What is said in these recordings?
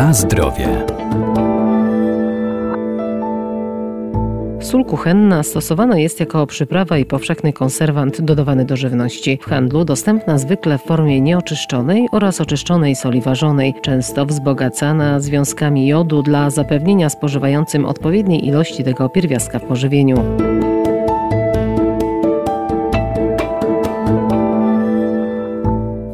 Na zdrowie. Sól kuchenna stosowana jest jako przyprawa i powszechny konserwant dodawany do żywności. W handlu dostępna zwykle w formie nieoczyszczonej oraz oczyszczonej soli ważonej, często wzbogacana związkami jodu dla zapewnienia spożywającym odpowiedniej ilości tego pierwiastka w pożywieniu.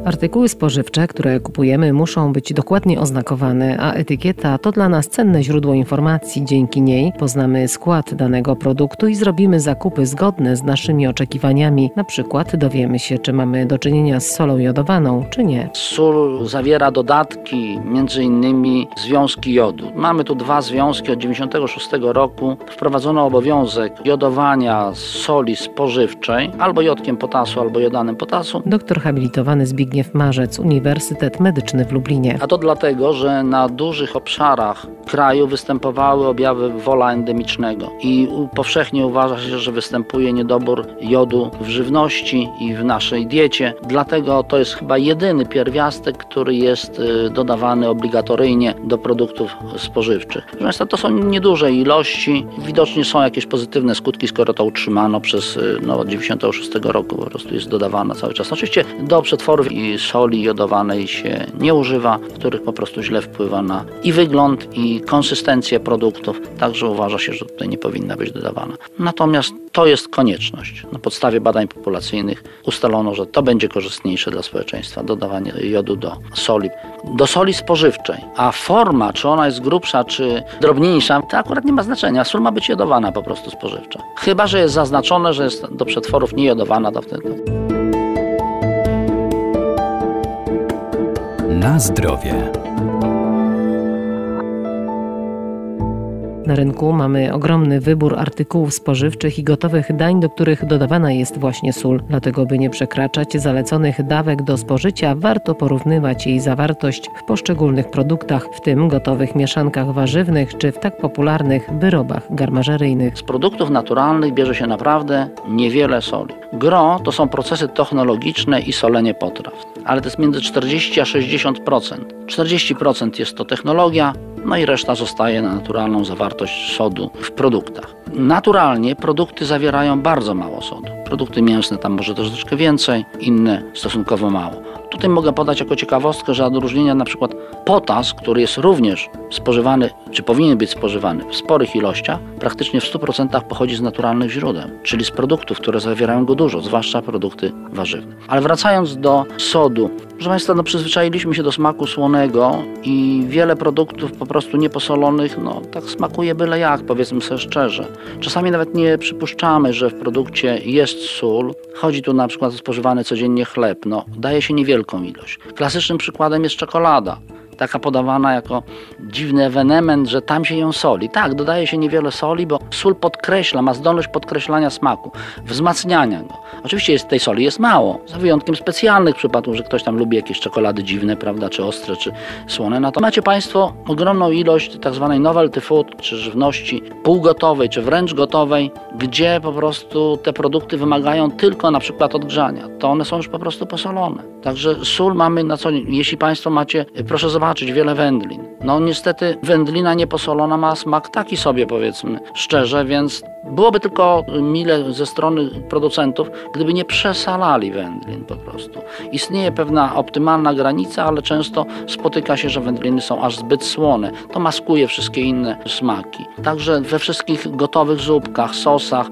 Artykuły spożywcze, które kupujemy, muszą być dokładnie oznakowane, a etykieta to dla nas cenne źródło informacji. Dzięki niej poznamy skład danego produktu i zrobimy zakupy zgodne z naszymi oczekiwaniami. Na przykład dowiemy się, czy mamy do czynienia z solą jodowaną, czy nie. Sól zawiera dodatki, między innymi związki jodu. Mamy tu dwa związki. Od 1996 roku wprowadzono obowiązek jodowania soli spożywczej albo jodkiem potasu, albo jodanem potasu. Doktor habilitowany Zbigniew Zbigniew Marzec, Uniwersytet Medyczny w Lublinie. A to dlatego, że na dużych obszarach kraju występowały objawy wola endemicznego i powszechnie uważa się, że występuje niedobór jodu w żywności i w naszej diecie. Dlatego to jest chyba jedyny pierwiastek, który jest y, dodawany obligatoryjnie do produktów spożywczych. Proszę to są nieduże ilości. Widocznie są jakieś pozytywne skutki, skoro to utrzymano przez y, no, od 96 roku po prostu jest dodawana cały czas. Oczywiście do przetworów i soli jodowanej się nie używa, których po prostu źle wpływa na i wygląd, i konsystencję produktów, także uważa się, że tutaj nie powinna być dodawana. Natomiast to jest konieczność. Na podstawie badań populacyjnych ustalono, że to będzie korzystniejsze dla społeczeństwa, dodawanie jodu do soli. Do soli spożywczej, a forma, czy ona jest grubsza, czy drobniejsza, to akurat nie ma znaczenia. Sól ma być jodowana po prostu spożywcza. Chyba, że jest zaznaczone, że jest do przetworów niejodowana, to wtedy. Na zdrowie. Na rynku mamy ogromny wybór artykułów spożywczych i gotowych dań, do których dodawana jest właśnie sól. Dlatego, by nie przekraczać zaleconych dawek do spożycia, warto porównywać jej zawartość w poszczególnych produktach, w tym gotowych mieszankach warzywnych czy w tak popularnych wyrobach garmażeryjnych. Z produktów naturalnych bierze się naprawdę niewiele soli. Gro to są procesy technologiczne i solenie potraw, ale to jest między 40 a 60%. 40% jest to technologia, no i reszta zostaje na naturalną zawartość sodu w produktach. Naturalnie produkty zawierają bardzo mało sodu. Produkty mięsne tam może troszeczkę więcej, inne stosunkowo mało. Tutaj mogę podać jako ciekawostkę, że od odróżnienia na przykład potas, który jest również spożywany, czy powinien być spożywany w sporych ilościach, praktycznie w 100% pochodzi z naturalnych źródeł, czyli z produktów, które zawierają go dużo, zwłaszcza produkty warzywne. Ale wracając do sodu, proszę Państwa, no przyzwyczailiśmy się do smaku słonego i wiele produktów po prostu nieposolonych, no tak smakuje byle jak, powiedzmy sobie szczerze. Czasami nawet nie przypuszczamy, że w produkcie jest sól. Chodzi tu na przykład o spożywany codziennie chleb. No, daje się niewielką ilość. Klasycznym przykładem jest czekolada taka podawana jako dziwny ewenement, że tam się ją soli. Tak, dodaje się niewiele soli, bo sól podkreśla, ma zdolność podkreślania smaku, wzmacniania go. Oczywiście jest, tej soli jest mało, za wyjątkiem specjalnych przypadków, że ktoś tam lubi jakieś czekolady dziwne, prawda, czy ostre, czy słone. Natomiast macie Państwo ogromną ilość tak zwanej novelty food, czy żywności półgotowej, czy wręcz gotowej, gdzie po prostu te produkty wymagają tylko na przykład odgrzania. To one są już po prostu posolone. Także sól mamy na co dzień. Jeśli Państwo macie, proszę zobaczyć, zobaczyć wiele wędlin. No niestety wędlina nieposolona ma smak taki sobie powiedzmy szczerze, więc byłoby tylko mile ze strony producentów, gdyby nie przesalali wędlin po prostu. Istnieje pewna optymalna granica, ale często spotyka się, że wędliny są aż zbyt słone. To maskuje wszystkie inne smaki. Także we wszystkich gotowych zupkach, sosach,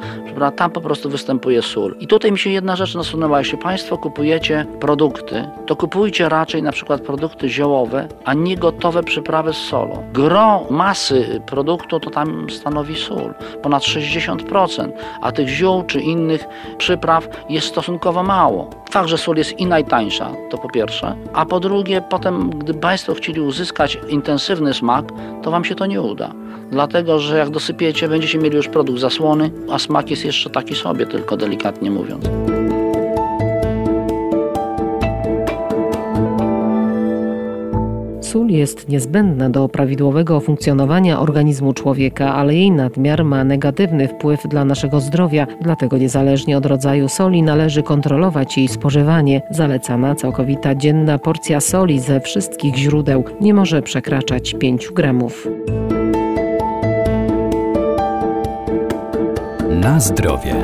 tam po prostu występuje sól. I tutaj mi się jedna rzecz nasunęła. Jeśli Państwo kupujecie produkty, to kupujcie raczej na przykład produkty ziołowe, a nie gotowe przyprawy z solą. Gro masy produktu to tam stanowi sól, ponad 60%, a tych ziół czy innych przypraw jest stosunkowo mało. Fakt, że sól jest i najtańsza, to po pierwsze, a po drugie, potem, gdy Państwo chcieli uzyskać intensywny smak, to Wam się to nie uda. Dlatego, że jak dosypiecie, będziecie mieli już produkt zasłony, a smak jest jeszcze taki sobie, tylko delikatnie mówiąc. Sól jest niezbędna do prawidłowego funkcjonowania organizmu człowieka, ale jej nadmiar ma negatywny wpływ dla naszego zdrowia, dlatego niezależnie od rodzaju soli należy kontrolować jej spożywanie. Zalecana całkowita dzienna porcja soli ze wszystkich źródeł nie może przekraczać 5 gramów. Na zdrowie.